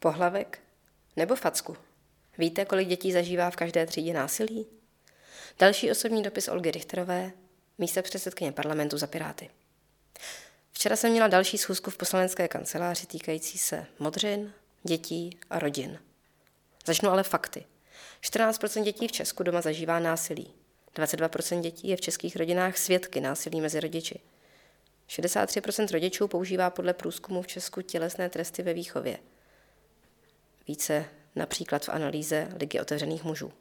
Pohlavek nebo facku? Víte, kolik dětí zažívá v každé třídě násilí? Další osobní dopis Olgy Richterové, místo předsedkyně parlamentu za Piráty. Včera jsem měla další schůzku v poslanecké kanceláři týkající se modřin, dětí a rodin. Začnu ale fakty. 14% dětí v Česku doma zažívá násilí. 22% dětí je v českých rodinách svědky násilí mezi rodiči. 63% rodičů používá podle průzkumu v Česku tělesné tresty ve výchově. Více například v analýze Ligy otevřených mužů.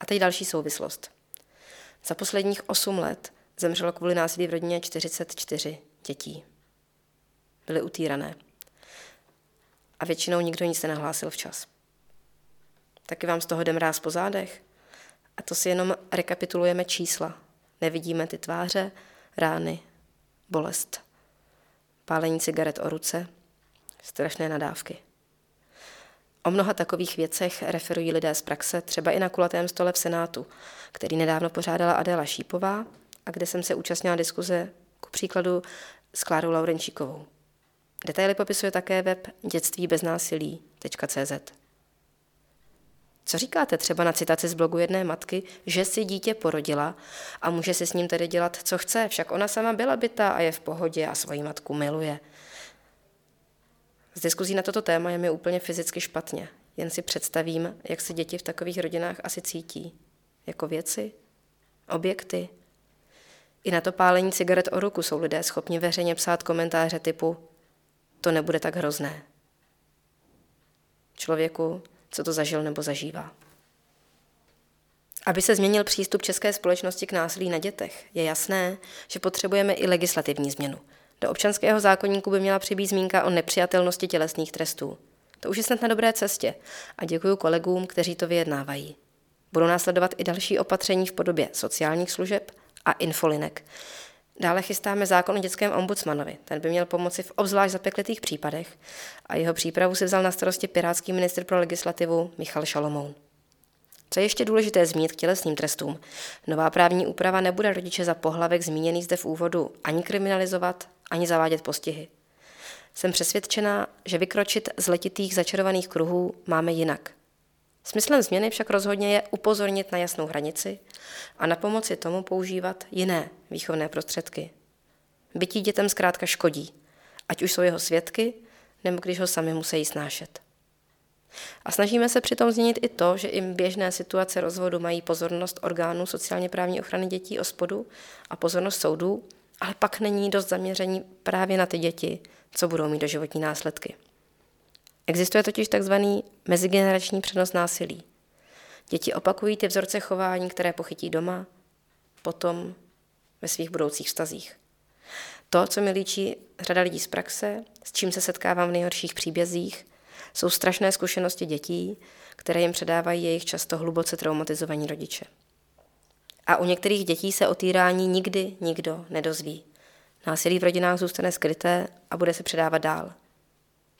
A teď další souvislost. Za posledních 8 let zemřelo kvůli násilí v rodině 44 dětí. Byly utýrané. A většinou nikdo nic nenahlásil včas. Taky vám z toho jde mráz po zádech. A to si jenom rekapitulujeme čísla. Nevidíme ty tváře, rány, bolest. Pálení cigaret o ruce, strašné nadávky. O mnoha takových věcech referují lidé z praxe, třeba i na kulatém stole v Senátu, který nedávno pořádala Adéla Šípová a kde jsem se účastnila diskuze ku příkladu s Klárou Laurenčíkovou. Detaily popisuje také web dětstvíbeznásilí.cz. Co říkáte třeba na citaci z blogu jedné matky, že si dítě porodila a může si s ním tedy dělat, co chce, však ona sama byla bytá a je v pohodě a svoji matku miluje. Z diskuzí na toto téma je mi úplně fyzicky špatně. Jen si představím, jak se děti v takových rodinách asi cítí. Jako věci? Objekty? I na to pálení cigaret o ruku jsou lidé schopni veřejně psát komentáře typu to nebude tak hrozné. Člověku, co to zažil nebo zažívá. Aby se změnil přístup české společnosti k násilí na dětech, je jasné, že potřebujeme i legislativní změnu. Do občanského zákonníku by měla přibýt zmínka o nepřijatelnosti tělesných trestů. To už je snad na dobré cestě a děkuji kolegům, kteří to vyjednávají. Budou následovat i další opatření v podobě sociálních služeb a infolinek. Dále chystáme zákon o dětském ombudsmanovi. Ten by měl pomoci v obzvlášť zapeklitých případech a jeho přípravu si vzal na starosti pirátský ministr pro legislativu Michal Šalomoun. Co je ještě důležité zmínit k tělesným trestům? Nová právní úprava nebude rodiče za pohlavek zmíněný zde v úvodu ani kriminalizovat, ani zavádět postihy. Jsem přesvědčená, že vykročit z letitých začarovaných kruhů máme jinak. Smyslem změny však rozhodně je upozornit na jasnou hranici a na pomoci tomu používat jiné výchovné prostředky. Bytí dětem zkrátka škodí, ať už jsou jeho svědky, nebo když ho sami musí snášet. A snažíme se přitom změnit i to, že i běžné situace rozvodu mají pozornost orgánů sociálně právní ochrany dětí o spodu a pozornost soudů, ale pak není dost zaměření právě na ty děti, co budou mít doživotní následky. Existuje totiž takzvaný mezigenerační přenos násilí. Děti opakují ty vzorce chování, které pochytí doma, potom ve svých budoucích vztazích. To, co mi líčí řada lidí z praxe, s čím se setkávám v nejhorších příbězích, jsou strašné zkušenosti dětí, které jim předávají jejich často hluboce traumatizovaní rodiče. A u některých dětí se o týrání nikdy nikdo nedozví. Násilí v rodinách zůstane skryté a bude se předávat dál.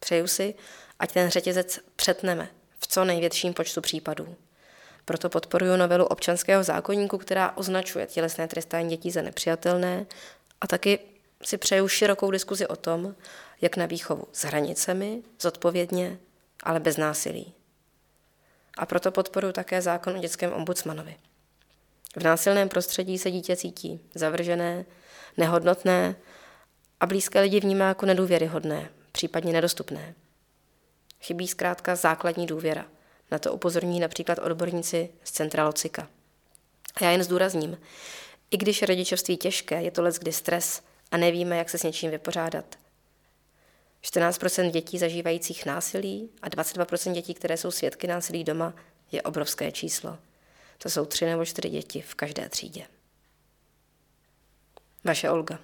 Přeju si, ať ten řetězec přetneme v co největším počtu případů. Proto podporuji novelu občanského zákonníku, která označuje tělesné trestání dětí za nepřijatelné a taky si přeju širokou diskuzi o tom, jak na výchovu s hranicemi, zodpovědně, ale bez násilí. A proto podporuji také zákon o dětském ombudsmanovi. V násilném prostředí se dítě cítí zavržené, nehodnotné a blízké lidi vnímá jako nedůvěryhodné, případně nedostupné. Chybí zkrátka základní důvěra. Na to upozorní například odborníci z Centra Locika. A já jen zdůrazním, i když je rodičovství těžké, je to let kdy stres a nevíme, jak se s něčím vypořádat. 14% dětí zažívajících násilí a 22% dětí, které jsou svědky násilí doma, je obrovské číslo. To jsou tři nebo čtyři děti v každé třídě. Vaše Olga.